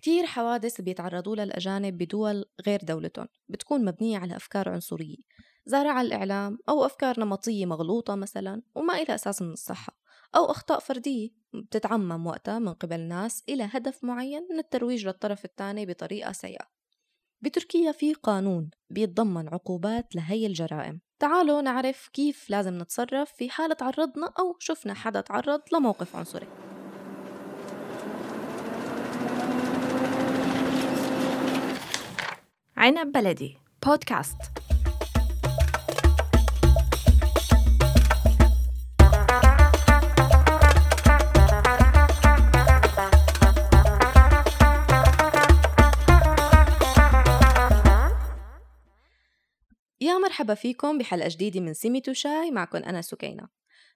كتير حوادث بيتعرضوا لها الأجانب بدول غير دولتهم بتكون مبنية على أفكار عنصرية زارعة الإعلام أو أفكار نمطية مغلوطة مثلا وما إلها أساس من الصحة أو أخطاء فردية بتتعمم وقتها من قبل ناس إلى هدف معين من الترويج للطرف الثاني بطريقة سيئة. بتركيا في قانون بيتضمن عقوبات لهي الجرائم. تعالوا نعرف كيف لازم نتصرف في حال تعرضنا أو شفنا حدا تعرض لموقف عنصري. عنب بلدي. بودكاست. يا مرحبا فيكم بحلقة جديدة من سيمي شاي. معكم أنا سكينة.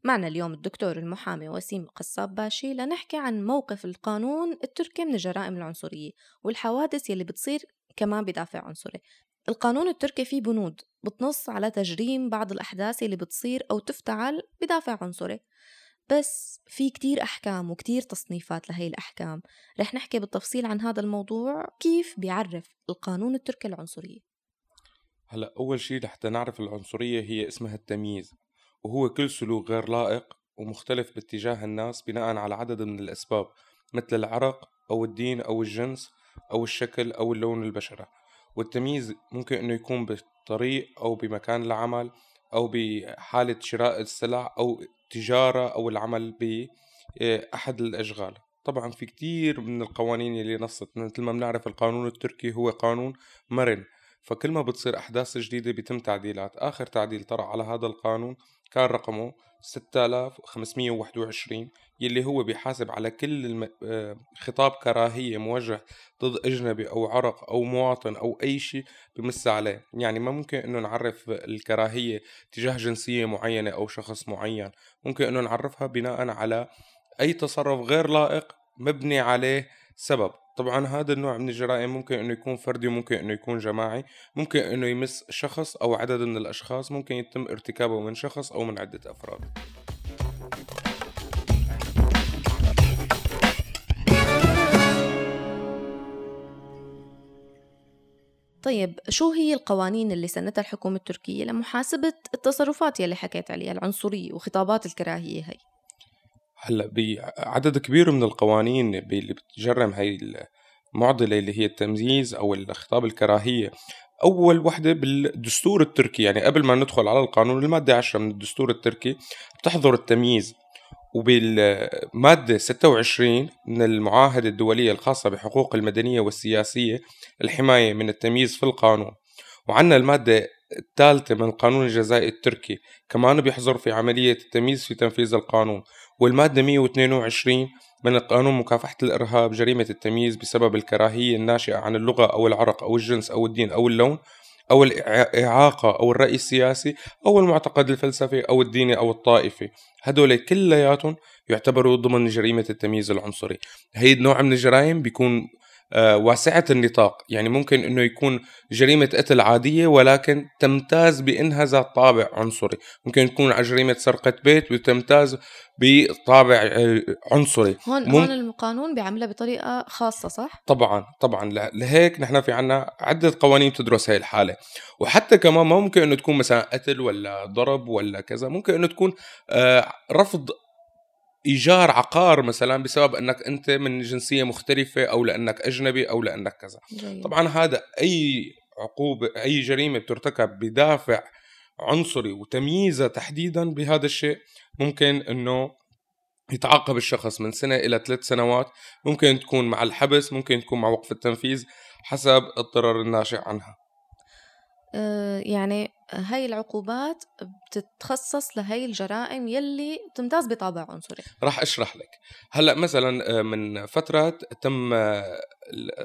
معنا اليوم الدكتور المحامي وسيم قصاب باشي لنحكي عن موقف القانون التركي من الجرائم العنصرية والحوادث يلي بتصير كمان بدافع عنصري. القانون التركي فيه بنود بتنص على تجريم بعض الأحداث اللي بتصير أو تفتعل بدافع عنصري. بس في كتير أحكام وكتير تصنيفات لهي الأحكام. رح نحكي بالتفصيل عن هذا الموضوع كيف بيعرف القانون التركي العنصرية. هلا أول شيء لحتى نعرف العنصرية هي اسمها التمييز وهو كل سلوك غير لائق ومختلف باتجاه الناس بناء على عدد من الأسباب مثل العرق أو الدين أو الجنس أو الشكل أو اللون البشرة. والتمييز ممكن أنه يكون بطريق أو بمكان العمل أو بحالة شراء السلع أو تجارة أو العمل بأحد الأشغال. طبعا في كتير من القوانين اللي نصت. مثل ما بنعرف القانون التركي هو قانون مرن. فكل ما بتصير أحداث جديدة بيتم تعديلات. آخر تعديل طرأ على هذا القانون كان رقمه 6521 يلي هو بيحاسب على كل الم... آه، خطاب كراهية موجه ضد أجنبي أو عرق أو مواطن أو أي شيء بمس عليه. يعني ما ممكن أنه نعرف الكراهية تجاه جنسية معينة أو شخص معين. ممكن أنه نعرفها بناء على أي تصرف غير لائق مبني عليه سبب. طبعا هذا النوع من الجرائم ممكن إنه يكون فردي وممكن إنه يكون جماعي ممكن إنه يمس شخص أو عدد من الأشخاص ممكن يتم ارتكابه من شخص أو من عدة أفراد. طيب شو هي القوانين اللي سنتها الحكومة التركية لمحاسبة التصرفات يلي حكيت عليها العنصرية وخطابات الكراهية هي؟ هلأ بعدد كبير من القوانين اللي بتجرم هي المعضلة اللي هي التمييز أو الخطاب الكراهية أول وحدة بالدستور التركي يعني قبل ما ندخل على القانون المادة 10 من الدستور التركي بتحظر التمييز. وبالمادة 26 من المعاهدة الدولية الخاصة بحقوق المدنية والسياسية الحماية من التمييز في القانون. وعنا المادة الثالثة من القانون الجزائي التركي كمان بيحظر في عملية التمييز في تنفيذ القانون. والمادة 122 من القانون مكافحة الإرهاب جريمة التمييز بسبب الكراهية الناشئة عن اللغة أو العرق أو الجنس أو الدين أو اللون أو الإعاقة أو الرأي السياسي أو المعتقد الفلسفي أو الديني أو الطائفي. هدول كلياتهم يعتبروا ضمن جريمة التمييز العنصري. هي النوع من الجرائم بيكون واسعة النطاق. يعني ممكن أنه يكون جريمة قتل عادية ولكن تمتاز بأنها ذات طابع عنصري. ممكن تكون جريمة سرقة بيت وتمتاز بطابع آه، عنصري. هون هون القانون بيعملها بطريقة خاصة صح؟ طبعا طبعا. لهيك نحن في عنا عدة قوانين تدرس هاي الحالة. وحتى كمان ما ممكن إنه تكون مثلا قتل ولا ضرب ولا كذا ممكن إنه تكون آه، رفض إيجار عقار مثلا بسبب أنك أنت من جنسية مختلفة أو لأنك أجنبي أو لأنك كذا جيد. طبعا هذا أي عقوبه أي جريمة بترتكب بدافع عنصري وتمييزها تحديدا بهذا الشيء ممكن إنه يتعاقب الشخص من سنة إلى ثلاث سنوات ممكن تكون مع الحبس ممكن تكون مع وقف التنفيذ حسب الضرر الناشئ عنها يعني هاي العقوبات بتتخصص لهي الجرائم يلي تمتاز بطابع عنصري. راح أشرح لك. هلأ مثلا آه، من فترة تم آه،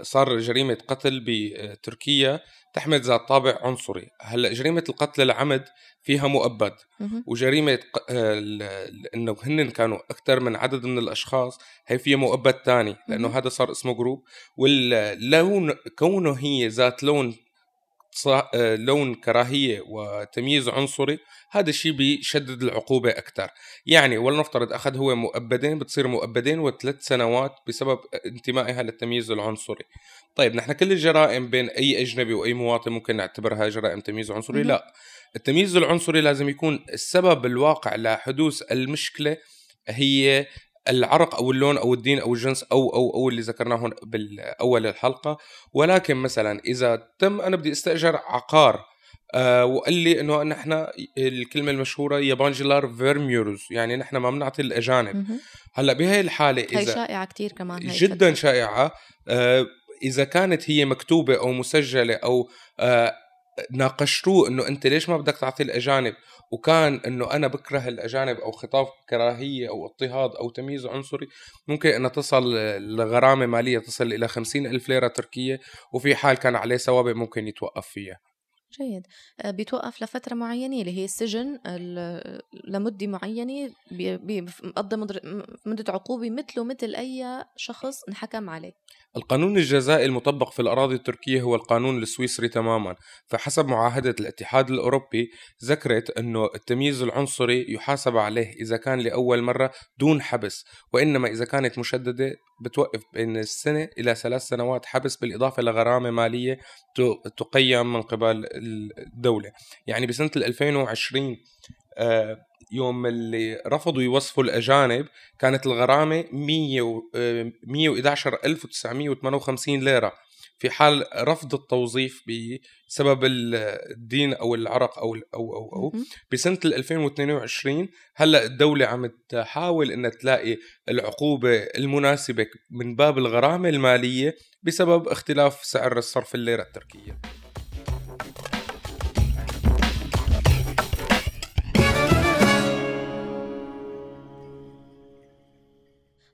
صار جريمة قتل بتركيا تحمل ذات طابع عنصري. هلأ جريمة القتل العمد فيها مؤبد. وجريمة إنه هن كانوا أكثر من عدد من الأشخاص هي فيها مؤبد ثاني لأنه هذا صار اسمه جروب واللون كونه هي ذات لون لون كراهية وتمييز عنصري هذا الشيء بيشدد العقوبة أكثر يعني ولنفترض أخذ هو مؤبدين بتصير مؤبدين وثلاث سنوات بسبب انتمائها للتمييز العنصري. طيب نحن كل الجرائم بين أي أجنبي وأي مواطن ممكن نعتبرها جرائم تمييز عنصري؟ لا. التمييز العنصري لازم يكون السبب الواقع لحدوث المشكلة هي العرق أو اللون أو الدين أو الجنس أو أو أو اللي ذكرناه بالأول الحلقة. ولكن مثلا إذا تم أنا بدي استأجر عقار آه وقال لي إنه نحن الكلمة المشهورة يابانجلار فيرميورز يعني نحن ما بنعطي الأجانب. هلأ بهي الحالة إذا هي شائعة كثير كمان هي جدا شائعة. آه إذا كانت هي مكتوبة أو مسجلة أو آه ناقشتوه إنه أنت ليش ما بدك تعطي الأجانب؟ وكان إنه أنا بكره الأجانب أو خطاب كراهية أو اضطهاد أو تمييز عنصري. ممكن إنها تصل لغرامة مالية تصل إلى خمسين ألف ليرة تركية وفي حال كان عليه سوابق ممكن يتوقف فيها. جيد. آه، بيتوقف لفترة معينة اللي هي السجن لمدة معينة بيقضي مدة عقوبة مثله مثل أي شخص انحكم عليه. القانون الجزائي المطبق في الأراضي التركية هو القانون السويسري تماما. فحسب معاهدة الاتحاد الأوروبي ذكرت أنه التمييز العنصري يحاسب عليه إذا كان لأول مرة دون حبس وإنما إذا كانت مشددة بتوقف بين السنة إلى ثلاث سنوات حبس بالإضافة لغرامة مالية تقيم من قبل الدولة. يعني بسنة 2020 يوم اللي رفضوا يوصفوا الأجانب كانت الغرامة 100 111958 آه، ليرة. في حال رفض التوظيف بسبب الدين أو العرق أو أو أو أو بسنة 2022 هلأ الدولة عم تحاول إنها تلاقي العقوبة المناسبة من باب الغرامة المالية بسبب اختلاف سعر الصرف الليرة التركية.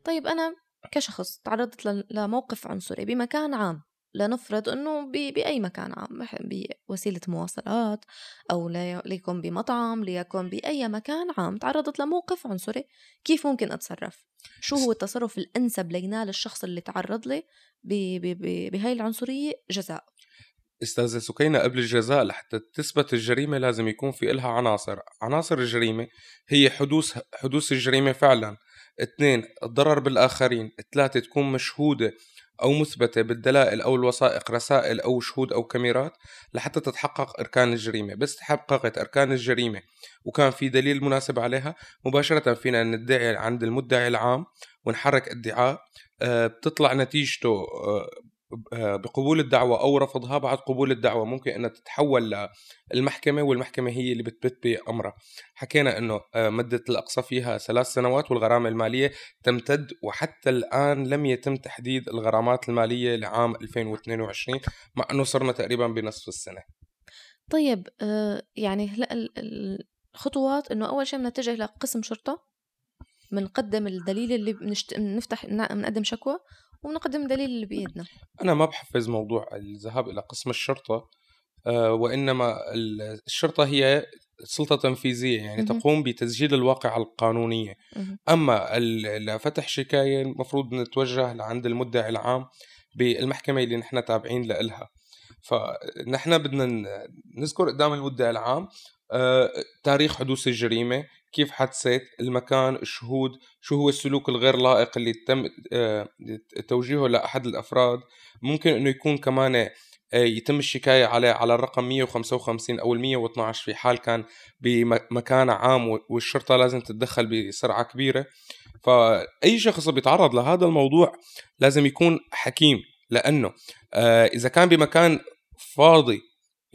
طيب أنا كشخص تعرضت لموقف عنصري بمكان عام. لنفرض إنه بأي مكان عام بوسيلة مواصلات أو ليكن بمطعم ليكن بأي مكان عام. تعرضت لموقف عنصري. كيف ممكن أتصرف؟ شو هو التصرف الأنسب لينال الشخص اللي تعرض لي بهاي العنصرية؟ جزاء. استاذة سكينة قبل الجزاء لحتى تثبت الجريمة لازم يكون في إلها عناصر. عناصر الجريمة هي حدوث حدوث الجريمة فعلا. اثنين الضرر بالآخرين. ثلاثة تكون مشهودة أو مثبتة بالدلائل أو الوثائق رسائل أو شهود أو كاميرات لحتى تتحقق أركان الجريمة. بس تحققت أركان الجريمة وكان في دليل مناسب عليها مباشرة فينا ندعي عند المدعي العام ونحرك ادعاء آه، بتطلع نتيجته آه، بقبول الدعوة أو رفضها بعد قبول الدعوة. ممكن أنها تتحول للمحكمة والمحكمة هي اللي بتبت بأمرها. حكينا أنه آه، مدة الأقصى فيها ثلاث سنوات والغرامة المالية تمتد وحتى الآن لم يتم تحديد الغرامات المالية لعام 2022 مع أنه صرنا تقريبا بنصف السنة. طيب آه، يعني الخطوات أنه أول شيء بنتجه لقسم شرطة بنقدم الدليل اللي بنشت... بنفتح بنقدم شكوى ونقدم الدليل اللي بإيدنا أنا ما بحفز موضوع الذهاب إلى قسم الشرطة آه، وإنما الشرطة هي سلطة تنفيذية يعني م- تقوم بتسجيل الواقع القانونية. م- أما لفتح شكاية المفروض نتوجه لعند المدعي العام بالمحكمة اللي نحن تابعين لها فنحن بدنا نذكر قدام المدعي العام آه، تاريخ حدوث الجريمة كيف حدثت المكان الشهود شو هو السلوك الغير لائق اللي تم آه، توجيهه لأحد الأفراد. ممكن أنه يكون كمان آه، يتم الشكاية عليه على الرقم 155 أو ال 112 في حال كان بمكان عام والشرطة لازم تتدخل بسرعة كبيرة. فأي شخص بيتعرض لهذا الموضوع لازم يكون حكيم لأنه إذا كان بمكان فاضي.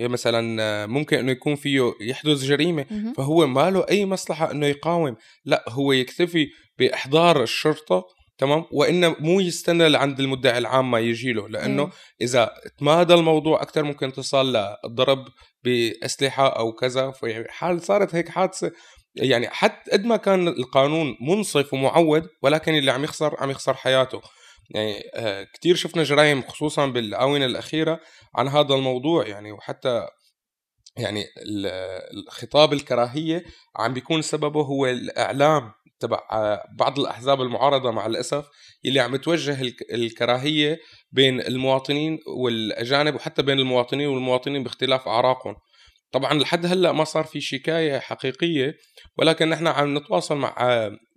مثلا ممكن إنه يكون فيه يحدث جريمة فهو ما له أي مصلحة إنه يقاوم. لا هو يكتفي بإحضار الشرطة تمام؟ وإنه مو يستنى لعند المدعي العام ما يجي له لأنه إذا تمادى الموضوع أكثر ممكن تصل للضرب بأسلحة أو كذا. في حال صارت هيك حادثة يعني حتى قد ما كان القانون منصف ومعود ولكن اللي عم يخسر عم يخسر حياته. يعني آه، كثير شفنا جرائم خصوصا بالآونة الأخيرة عن هذا الموضوع يعني وحتى يعني الخطاب الكراهية عم بيكون سببه هو الإعلام تبع بعض الأحزاب المعارضة مع الأسف يلي عم توجه الك- الكراهية بين المواطنين والأجانب وحتى بين المواطنين والمواطنين باختلاف أعراقهم. طبعا لحد هلأ ما صار في شكاية حقيقية ولكن نحن عم نتواصل مع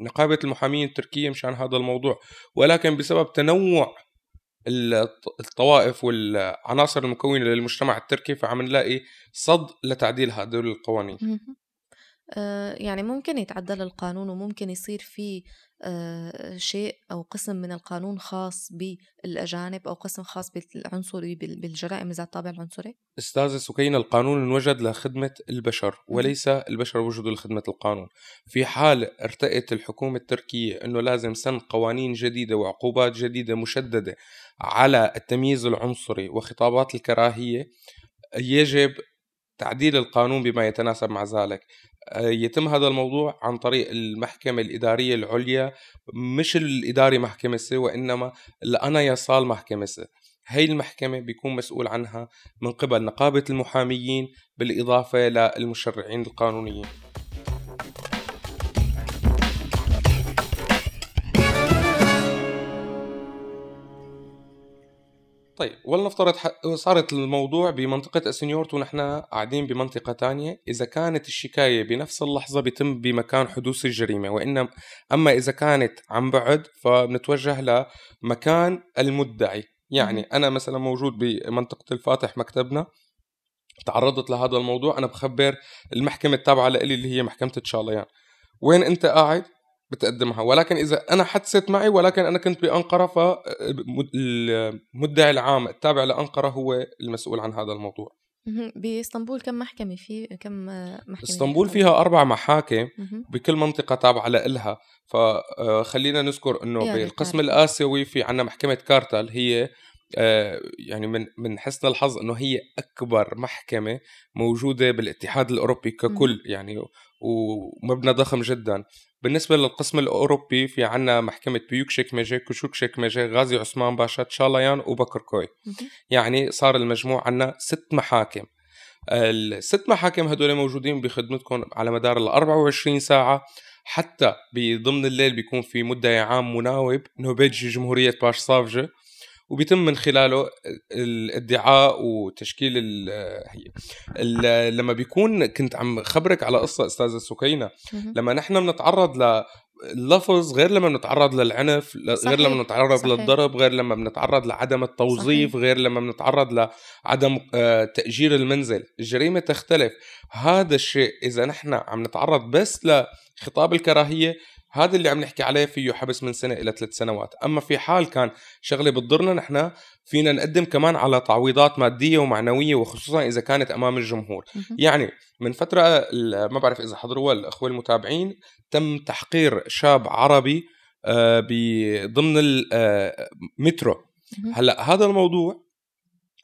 نقابة المحامين التركية مشان هذا الموضوع. ولكن بسبب تنوع الط- الطوائف والعناصر المكونة للمجتمع التركي فعم نلاقي صد لتعديل هدول القوانين. يعني ممكن يتعدل القانون وممكن يصير في آه، شيء أو قسم من القانون خاص بالأجانب أو قسم خاص بالعنصري بال- بالجرائم ذات طابع العنصري؟ استاذة سكينة القانون انوجد لخدمة البشر وليس البشر وجدوا لخدمة القانون. في حال ارتأت الحكومة التركية أنه لازم سن قوانين جديدة وعقوبات جديدة مشددة على التمييز العنصري وخطابات الكراهية يجب تعديل القانون بما يتناسب مع ذلك. آه، يتم هذا الموضوع عن طريق المحكمة الإدارية العليا مش ال İdari Mahkemesi وإنما ال Anayasa Mahkemesi. هي المحكمة بيكون مسؤول عنها من قبل نقابة المحاميين بالإضافة للمشرعين القانونيين. طيب ولنفترض صارت الموضوع بمنطقة أسنيورت ونحن قاعدين بمنطقة تانية. إذا كانت الشكاية بنفس اللحظة بيتم بمكان حدوث الجريمة وإن أما إذا كانت عن بعد فبنتوجه لمكان المدعي. يعني. أنا مثلا موجود بمنطقة الفاتح مكتبنا تعرضت لهذا الموضوع أنا بخبر المحكمة التابعة لإلي اللي هي محكمة تشاليان. وين أنت قاعد؟ بتقدمها. ولكن إذا أنا حدثت معي ولكن أنا كنت بأنقرة فالمدعي العام التابع لأنقرة هو المسؤول عن هذا الموضوع. بإسطنبول كم محكمة؟ في كم آه، محكمة إسطنبول في فيها أربع محاكم. بكل منطقة تابعة لإلها. فخلينا نذكر أنه يعني بالقسم بالطرف الآسيوي في عنا محكمة كارتال هي آه، يعني من من حسن الحظ إنه هي أكبر محكمة موجودة بالاتحاد الأوروبي ككل يعني ومبنى ضخم جدا. بالنسبة للقسم الأوروبي في عنا محكمة بيوك تشكمجة كوتشوك تشكمجة غازي عثمان باشا تشاغلايان وبكركوي. يعني صار المجموع عنا ست محاكم. الست محاكم هدول موجودين بخدمتكم على مدار ال 24 ساعة. حتى بضمن الليل بيكون في مدعي عام مناوب نوبيج جمهورية باش صافجة وبيتم من خلاله الادعاء وتشكيل ال هي ال- لما بيكون كنت عم خبرك على قصة أستاذة سكينة مهم. لما نحن بنتعرض لللفظ غير لما بنتعرض للعنف غير لما بنتعرض صحيح. للضرب غير لما بنتعرض لعدم التوظيف صحيح. غير لما بنتعرض لعدم آه، تأجير المنزل الجريمة تختلف هذا الشيء إذا نحن عم نتعرض بس لخطاب الكراهية هذا اللي عم نحكي عليه فيه حبس من سنة إلى ثلاث سنوات أما في حال كان شغلة بتضرنا نحن فينا نقدم كمان على تعويضات مادية ومعنوية وخصوصا إذا كانت أمام الجمهور. يعني من فترة ال- ما بعرف إذا حضروها الأخوة المتابعين تم تحقير شاب عربي آه، ضمن المترو مهم. هلأ هذا الموضوع آه،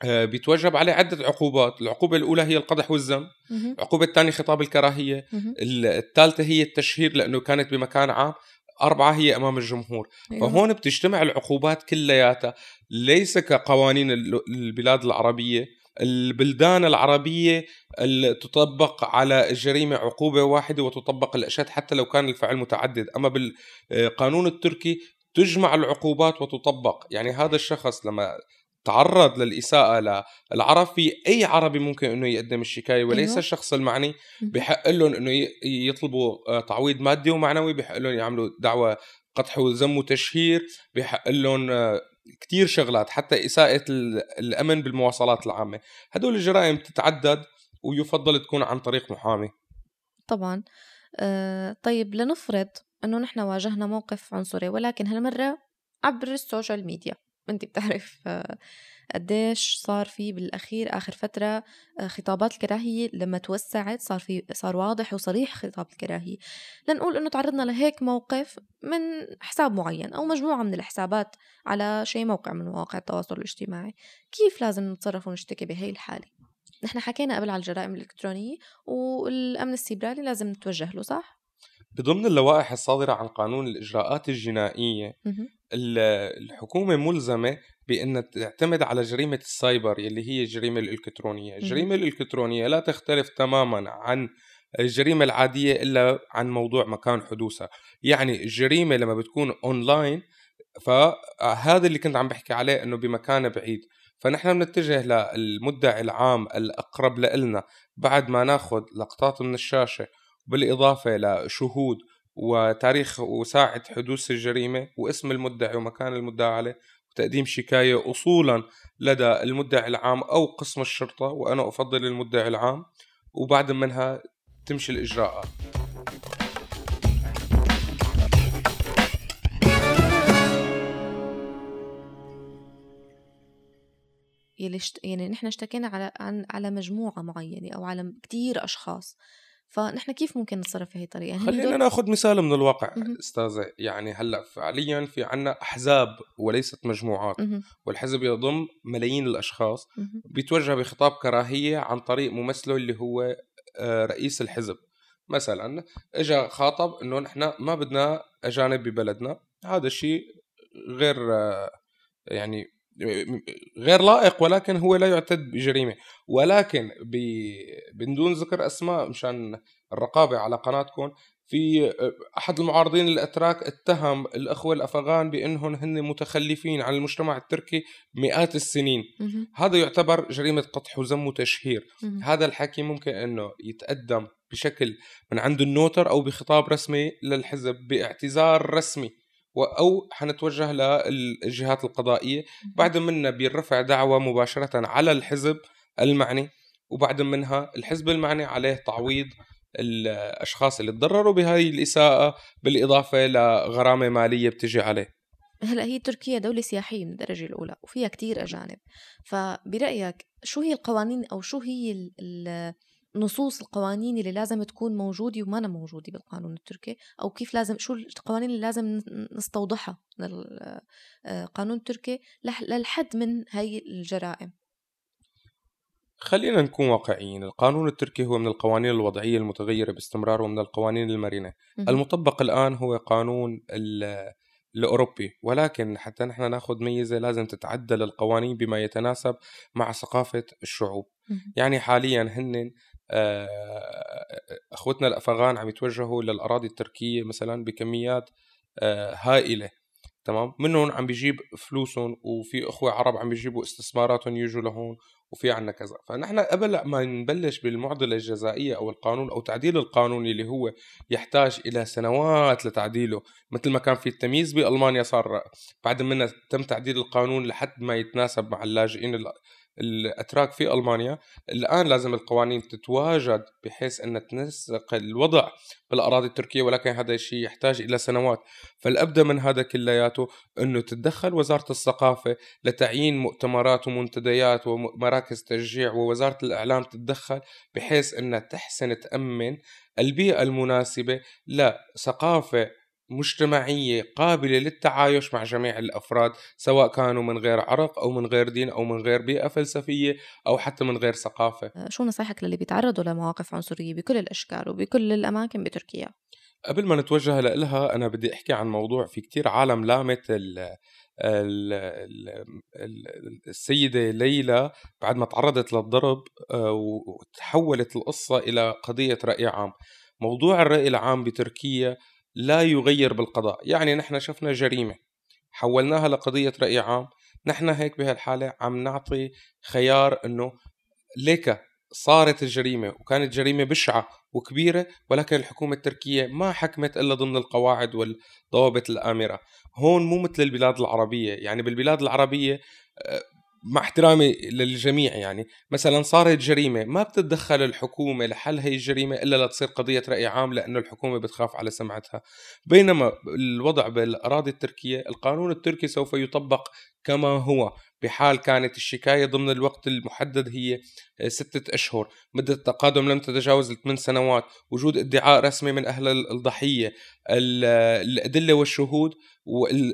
بيتوجب عليه عدة عقوبات. العقوبة الأولى هي القدح والذم. العقوبة الثانية خطاب الكراهية. الثالثة هي التشهير لأنه كانت بمكان عام. أربعة هي أمام الجمهور. أيوة. فهون بتجتمع العقوبات كلياتها. ليس كقوانين ال- البلاد العربية. البلدان العربية تطبق على الجريمة عقوبة واحدة وتطبق الأشد حتى لو كان الفعل متعدد. أما بالقانون التركي تجمع العقوبات وتطبق. يعني هذا الشخص لما تعرض للإساءة للعرب في أي عربي ممكن أنه يقدم الشكاية وليس أيوة. الشخص المعني. بحق لهم أنه يطلبوا آه، تعويض مادي ومعنوي بحق لهم يعملوا دعوة قدح وذم وتشهير بحق لهم آه، كتير شغلات حتى إساءة ال- الأمن بالمواصلات العامة. هدول الجرائم تتعدد ويفضل تكون عن طريق محامي. طبعا. آه، طيب لنفرض إنه نحن واجهنا موقف عنصري ولكن هالمرة عبر السوشيال ميديا. انت بتعرف آه، قديش صار في بالأخير آخر فترة آه، خطابات الكراهية لما توسعت صار في صار واضح وصريح خطاب الكراهية. لنقول إنه تعرضنا لهيك موقف من حساب معين أو مجموعة من الحسابات على شيء موقع من مواقع التواصل الاجتماعي. كيف لازم نتصرف ونشتكي بهي الحالة؟ نحن حكينا قبل على الجرائم الإلكترونية والأمن السيبراني لازم نتوجه له صح؟ بضمن اللوائح الصادرة عن قانون الإجراءات الجنائية الحكومة ملزمة بأن تعتمد على جريمة السايبر اللي هي الجريمة الإلكترونية. الجريمة الإلكترونية لا تختلف تماما عن الجريمة العادية إلا عن موضوع مكان حدوثها. يعني الجريمة لما بتكون أونلاين فهذا اللي كنت عم بحكي عليه أنه بمكان بعيد. فنحن بنتجه للمدعي العام الأقرب لنا بعد ما ناخذ لقطات من الشاشة بالإضافة لشهود وتاريخ وساعة حدوث الجريمة واسم المدعي ومكان المدعى عليه وتقديم شكاية أصولا لدى المدعي العام أو قسم الشرطة وأنا أفضل المدعي العام وبعد منها تمشي الإجراءات يلي. يعني نحن اشتكينا على عن على مجموعة معينة أو على كتير أشخاص فنحن كيف ممكن نتصرف في هي الطريقة؟ يعني خلينا. ناخذ مثال من الواقع استاذة يعني هلأ فعليا في عنا أحزاب وليست مجموعات والحزب يضم ملايين الأشخاص م- بيتوجه بخطاب كراهية عن طريق ممثله اللي هو آه، رئيس الحزب مثلا اجى خاطب إنه نحن ما بدنا أجانب ببلدنا هذا الشيء غير آه، يعني غير لائق ولكن هو لا يعتد بجريمة. ولكن بدون دون ذكر أسماء مشان الرقابة على قناتكم في أحد المعارضين الاتراك اتهم الأخوة الأفغان بأنهم هن متخلفين عن المجتمع التركي مئات السنين. هذا يعتبر جريمة قطح وذم وتشهير. هذا الحكي ممكن أنه يتقدم بشكل من عند النوتر أو بخطاب رسمي للحزب باعتذار رسمي. أو حنتوجه للجهات القضائية. بعد منها بيرفع دعوى مباشرة على الحزب المعني وبعد منها الحزب المعني عليه تعويض الأشخاص اللي تضرروا بهذه الإساءة بالإضافة لغرامة مالية بتجي عليه. هلا هي تركيا دولة سياحية من الدرجة الأولى وفيها كتير أجانب. فبرأيك شو هي القوانين أو شو هي ال نصوص القوانين اللي لازم تكون موجودة وما موجودة بالقانون التركي أو كيف لازم شو القوانين اللي لازم نستوضحها للقانون آه، التركي للحد من هاي الجرائم. خلينا نكون واقعيين. القانون التركي هو من القوانين الوضعية المتغيرة باستمرار ومن القوانين المرنة. المطبق الآن هو قانون الأوروبي ولكن حتى نحن نأخذ ميزة لازم تتعدل القوانين بما يتناسب مع ثقافة الشعوب. يعني حاليا هن أخوتنا الأفغان عم يتوجهوا للأراضي التركية مثلا بكميات آه، هائلة تمام؟ منهم عم بيجيب فلوسهم وفي أخوة عرب عم بيجيبوا استثماراتهم يجوا لهون وفي عنا كذا. فنحن قبل ما نبلش بالمعضلة الجزائية أو القانون أو تعديل القانون اللي هو يحتاج إلى سنوات لتعديله مثل ما كان في التمييز بألمانيا صار بعد منها تم تعديل القانون لحد ما يتناسب مع اللاجئين الأتراك في ألمانيا الآن لازم القوانين تتواجد بحيث أن تنسق الوضع بالأراضي التركية ولكن هذا الشيء يحتاج إلى سنوات. فالأبدأ من هذا كلياته أنه تتدخل وزارة الثقافة لتعيين مؤتمرات ومنتديات ومراكز تشجيع ووزارة الإعلام تتدخل بحيث انها تحسن تأمن البيئة المناسبة لثقافة مجتمعية قابلة للتعايش مع جميع الأفراد سواء كانوا من غير عرق أو من غير دين أو من غير بيئة فلسفية أو حتى من غير ثقافة آه، شو نصائحك للي بيتعرضوا لمواقف عنصرية بكل الأشكال وبكل الأماكن بتركيا؟ قبل ما نتوجه لها أنا بدي أحكي عن موضوع في كتير عالم لامت ال السيدة ليلى بعد ما تعرضت للضرب آه، وتحولت القصة إلى قضية رأي عام موضوع الرأي العام بتركيا لا يغير بالقضاء. يعني نحن شفنا جريمة حولناها لقضية رأي عام. نحن هيك بهالحالة عم نعطي خيار إنه ليك صارت الجريمة وكانت جريمة بشعة وكبيرة ولكن الحكومة التركية ما حكمت إلا ضمن القواعد والضوابط الآمرة. هون مو مثل البلاد العربية. يعني بالبلاد العربية آه، مع احترامي للجميع يعني. مثلا صارت جريمة ما بتتدخل الحكومة لحل هي الجريمة إلا لتصير قضية رأي عام لأنه الحكومة بتخاف على سمعتها. بينما الوضع بالأراضي التركية القانون التركي سوف يطبق كما هو. بحال كانت الشكاية ضمن الوقت المحدد هي ستة أشهر. مدة التقادم لم تتجاوز الثمان سنوات. وجود ادعاء رسمي من أهل الضحية الأدلة والشهود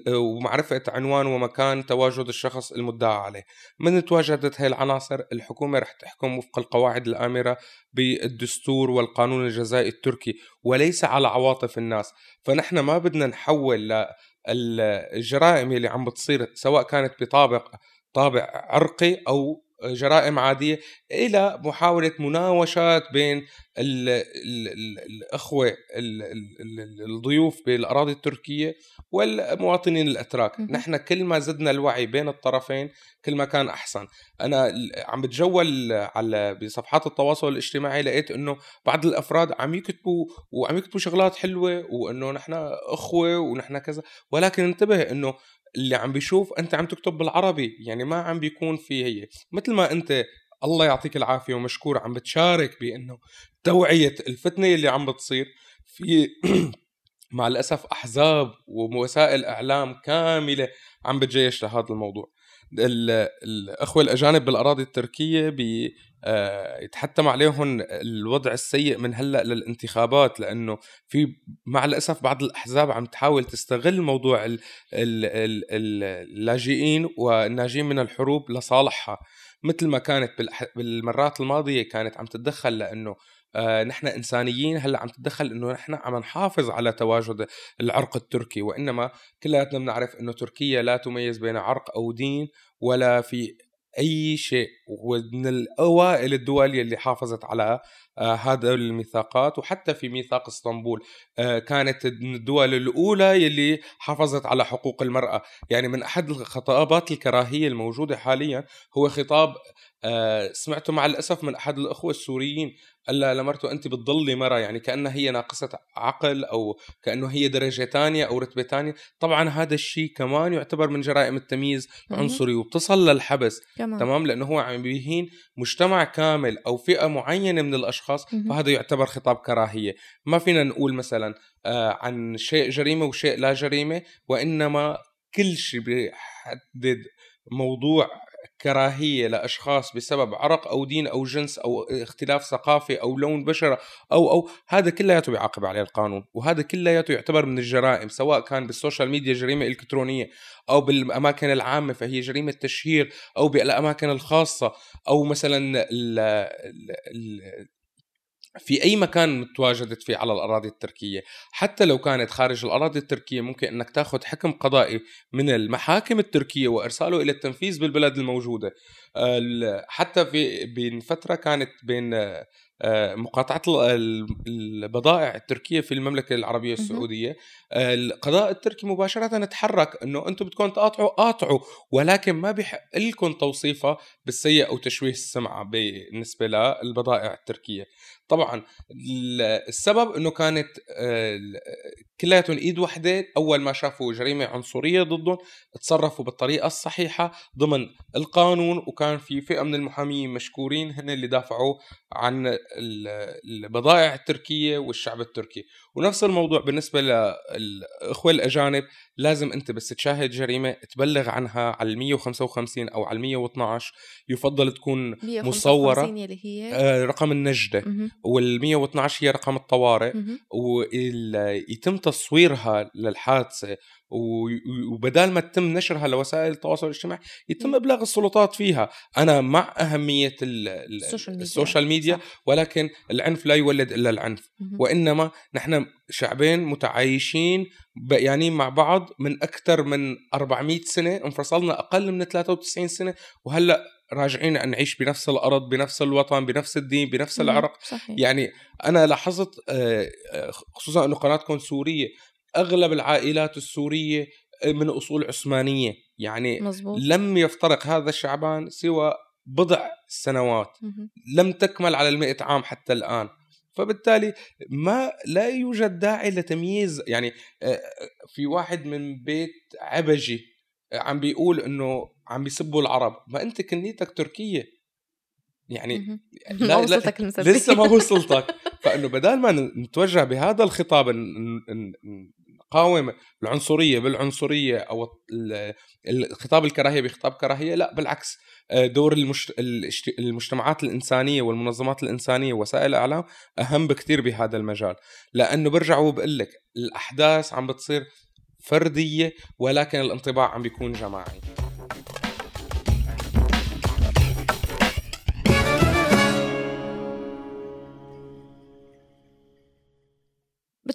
ومعرفة عنوان ومكان تواجد الشخص المدعى عليه. من تواجدت هاي العناصر؟ الحكومة رح تحكم وفق القواعد الآمرة بالدستور والقانون الجزائي التركي وليس على عواطف الناس. فنحن ما بدنا نحول الجرائم اللي عم بتصير سواء كانت بطابق طابع عرقي أو جرائم عادية إلى محاولة مناوشات بين ال ال ال الأخوة ال ال الضيوف بالأراضي التركية والمواطنين الأتراك، نحن كل ما زدنا الوعي بين الطرفين كل ما كان أحسن، أنا عم بتجول على بصفحات التواصل الاجتماعي لقيت إنه بعض الأفراد عم يكتبوا وعم يكتبوا شغلات حلوة وإنه نحن أخوة ونحن كذا، ولكن انتبه إنه اللي عم بيشوف أنت عم تكتب بالعربي يعني ما عم بيكون في هي. مثل ما أنت الله يعطيك العافية ومشكور عم بتشارك بأنه توعية الفتنة اللي عم بتصير. في مع الأسف أحزاب ووسائل إعلام كاملة عم بتجيش لهذا الموضوع. الأخوة الأجانب بالأراضي التركية يتحتم عليهم الوضع السيء من هلأ للانتخابات لأنه في مع الأسف بعض الأحزاب عم تحاول تستغل موضوع اللاجئين والناجين من الحروب لصالحها. مثل ما كانت بالمرات الماضية كانت عم تتدخل لأنه آه نحن إنسانيين هلأ عم تتدخل إنه نحن عم نحافظ على تواجد العرق التركي وإنما كلياتنا بنعرف إنه تركيا لا تميز بين عرق أو دين ولا في أي شيء ومن الأوائل الدول اللي حافظت على آه هذا الميثاقات وحتى في ميثاق إسطنبول آه كانت من الدول الأولى يلي حافظت على حقوق المرأة. يعني من أحد الخطابات الكراهية الموجودة حاليا هو خطاب آه سمعته مع الأسف من أحد الأخوة السوريين قال لها لمرته أنت بتضلي مرة يعني كأنها هي ناقصة عقل أو كأنه هي درجة ثانية أو رتبة ثانية طبعا هذا الشيء كمان يعتبر من جرائم التمييز عنصري وبتصل للحبس. كمان. تمام؟ لأنه هو عم بيهين مجتمع كامل أو فئة معينة من الأشخاص مم. فهذا يعتبر خطاب كراهية. ما فينا نقول مثلا آه عن شيء جريمة وشيء لا جريمة وإنما كل شيء بيحدد موضوع كراهية لأشخاص بسبب عرق أو دين أو جنس أو اختلاف ثقافي أو لون بشره أو أو هذا كلياته بيعاقب عليه القانون وهذا كلياته يعتبر من الجرائم سواء كان بال social media جريمة إلكترونية أو بالأماكن العامة فهي جريمة تشهير أو بالأماكن الخاصة أو مثلا ال ال في أي مكان تواجدت فيه على الأراضي التركية. حتى لو كانت خارج الأراضي التركية ممكن إنك تاخذ حكم قضائي من المحاكم التركية وإرساله إلى التنفيذ بالبلد الموجودة. حتى في بين فترة كانت بين آه، مقاطعة البضائع التركية في المملكة العربية السعودية. القضاء التركي مباشرة تحرك إنه أنتم بدكم تقاطعوا قاطعوا ولكن ما بيحق لكم توصيفها بالسيء أو تشويه السمعة بالنسبة للبضائع التركية. طبعا السبب إنه كانت آه، كلياتهم إيد وحدة أول ما شافوا جريمة عنصرية ضدهم تصرفوا بالطريقة الصحيحة ضمن القانون وكان في فئة من المحامين مشكورين هن اللي دافعوا عن البضائع التركية والشعب التركي. ونفس الموضوع بالنسبة للاخوه الأجانب لازم أنت بس تشاهد جريمة تبلغ عنها على ال 155 أو على ال 112 يفضل تكون مصورة اللي هي. آه، رقم النجدة. وال 112 هي رقم الطوارئ. ويتم تصويرها للحادثة. وبدال ما تتم نشرها لوسائل التواصل الاجتماعي يتم إبلاغ السلطات فيها. أنا مع أهمية ال social media, ال social media ولكن العنف لا يولد إلا العنف. وإنما نحن شعبين متعايشين يعني مع بعض من أكثر من 400 سنة انفصلنا أقل من 93 سنة وهلأ راجعين نعيش بنفس الأرض بنفس الوطن بنفس الدين بنفس العرق. صحيح. يعني أنا لاحظت آه، آه، خصوصا إنه قناتكم سورية أغلب العائلات السورية من أصول عثمانية. يعني مزبوط. لم يفترق هذا الشعبان سوى بضع سنوات. لم تكمل على المئة عام حتى الآن. فبالتالي ما لا يوجد داعي لتمييز. يعني في واحد من بيت عبجي عم بيقول إنه عم بيسبوا العرب. ما أنت كنيتك تركية. يعني لا, ما وصلتك لا لسه ما وصلتك. فإنه بدال ما نتوجه بهذا الخطاب نقاوم العنصرية بالعنصرية أو الخطاب الكراهية بخطاب كراهية لا بالعكس آه، دور المجتمعات الإنسانية والمنظمات الإنسانية ووسائل الإعلام أهم بكثير بهذا المجال. لأنه برجع وبقول لك الأحداث عم بتصير فردية ولكن الانطباع عم بيكون جماعي.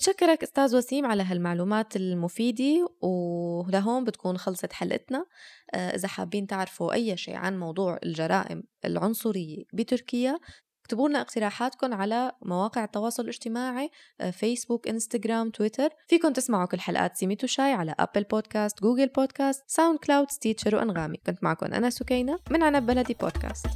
بتشكل بشكرك أستاذ وسيم على هالمعلومات المفيدة ولهون بتكون خلصت حلقتنا. آه، إذا حابين تعرفوا أي شيء عن موضوع الجرائم العنصرية بتركيا اكتبوا لنا اقتراحاتكم على مواقع التواصل الاجتماعي فيسبوك انستغرام تويتر فيكم تسمعوا كل حلقات سيميت وشاي على Apple Podcast Google Podcast SoundCloud Stitcher وأنغامي. كنت معكم أنا سكينة من عنب بلدي بودكاست